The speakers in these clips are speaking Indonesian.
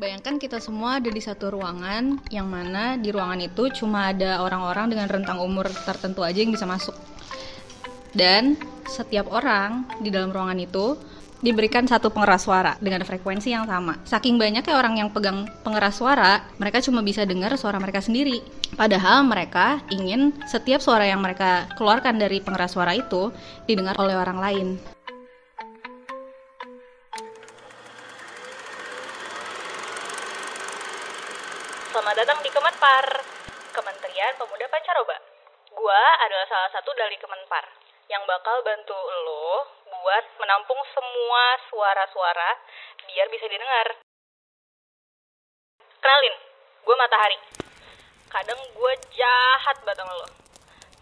Bayangkan kita semua ada di satu ruangan yang mana di ruangan itu cuma ada orang-orang dengan rentang umur tertentu aja yang bisa masuk. Dan setiap orang di dalam ruangan itu diberikan satu pengeras suara dengan frekuensi yang sama. Saking banyaknya orang yang pegang pengeras suara, mereka cuma bisa dengar suara mereka sendiri. Padahal mereka ingin setiap suara yang mereka keluarkan dari pengeras suara itu didengar oleh orang lain. Selamat datang di Kemenpar, Kementerian Pemuda Pancaroba. Gua adalah salah satu dari Kemenpar yang bakal bantu lo buat menampung semua suara-suara biar bisa didengar. Kenalin, gue Matahari. Kadang gue jahat banget lo.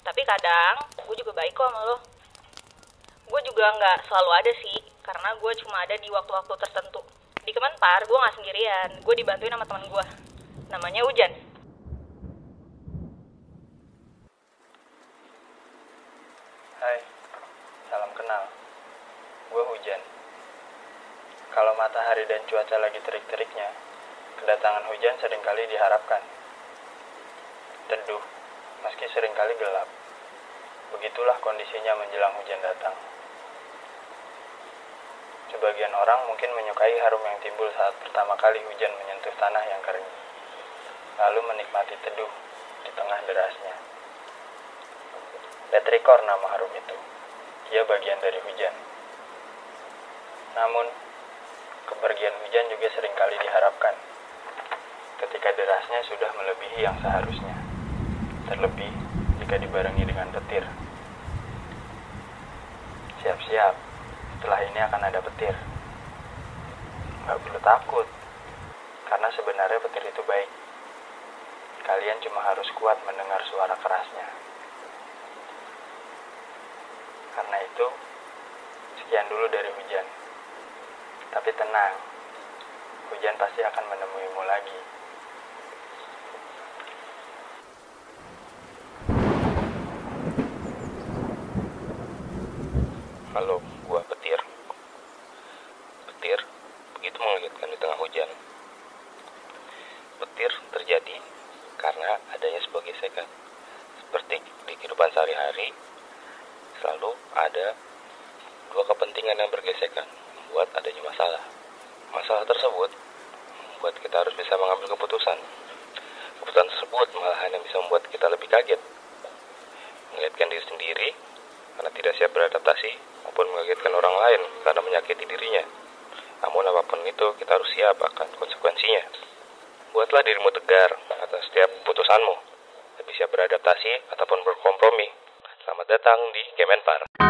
Tapi kadang gue juga baik kok sama lo. Gue juga nggak selalu ada sih, karena gue cuma ada di waktu-waktu tertentu. Di Kemenpar, gue nggak sendirian. Gue dibantuin sama teman gue namanya Hujan. Hai, salam kenal. Gue Hujan. Kalau matahari dan cuaca lagi terik-teriknya, kedatangan hujan sering kali diharapkan. Teduh, meski sering kali gelap. Begitulah kondisinya menjelang hujan datang. Sebagian orang mungkin menyukai harum yang timbul saat pertama kali hujan menyentuh tanah yang kering lalu menikmati teduh di tengah derasnya. Petrikor nama harum itu. Ia bagian dari hujan. Namun, kepergian hujan juga sering kali diharapkan ketika derasnya sudah melebihi yang seharusnya. Terlebih jika dibarengi dengan petir. Siap-siap, setelah ini akan ada petir. Gak perlu takut, karena sebenarnya petir itu baik. Kalian cuma harus kuat mendengar suara kerasnya. Karena itu, sekian dulu dari hujan. Tapi tenang, hujan pasti akan menemuimu lagi. Halo, gua Petir. Petir begitu mengagetkan di tengah hujan. Petir terjadi karena adanya sebuah gesekan. Seperti di kehidupan sehari-hari, selalu ada dua kepentingan yang bergesekan, membuat adanya masalah. Masalah tersebut membuat kita harus bisa mengambil keputusan. Keputusan tersebut malahan yang bisa membuat kita lebih kaget. Mengagetkan diri sendiri karena tidak siap beradaptasi, maupun mengagetkan orang lain karena menyakiti dirinya. Namun apa pun itu, kita harus siap akan konsekuensinya. Buatlah dirimu tegar atas setiap putusanmu. Siap beradaptasi ataupun berkompromi. Selamat datang di Kemenpar.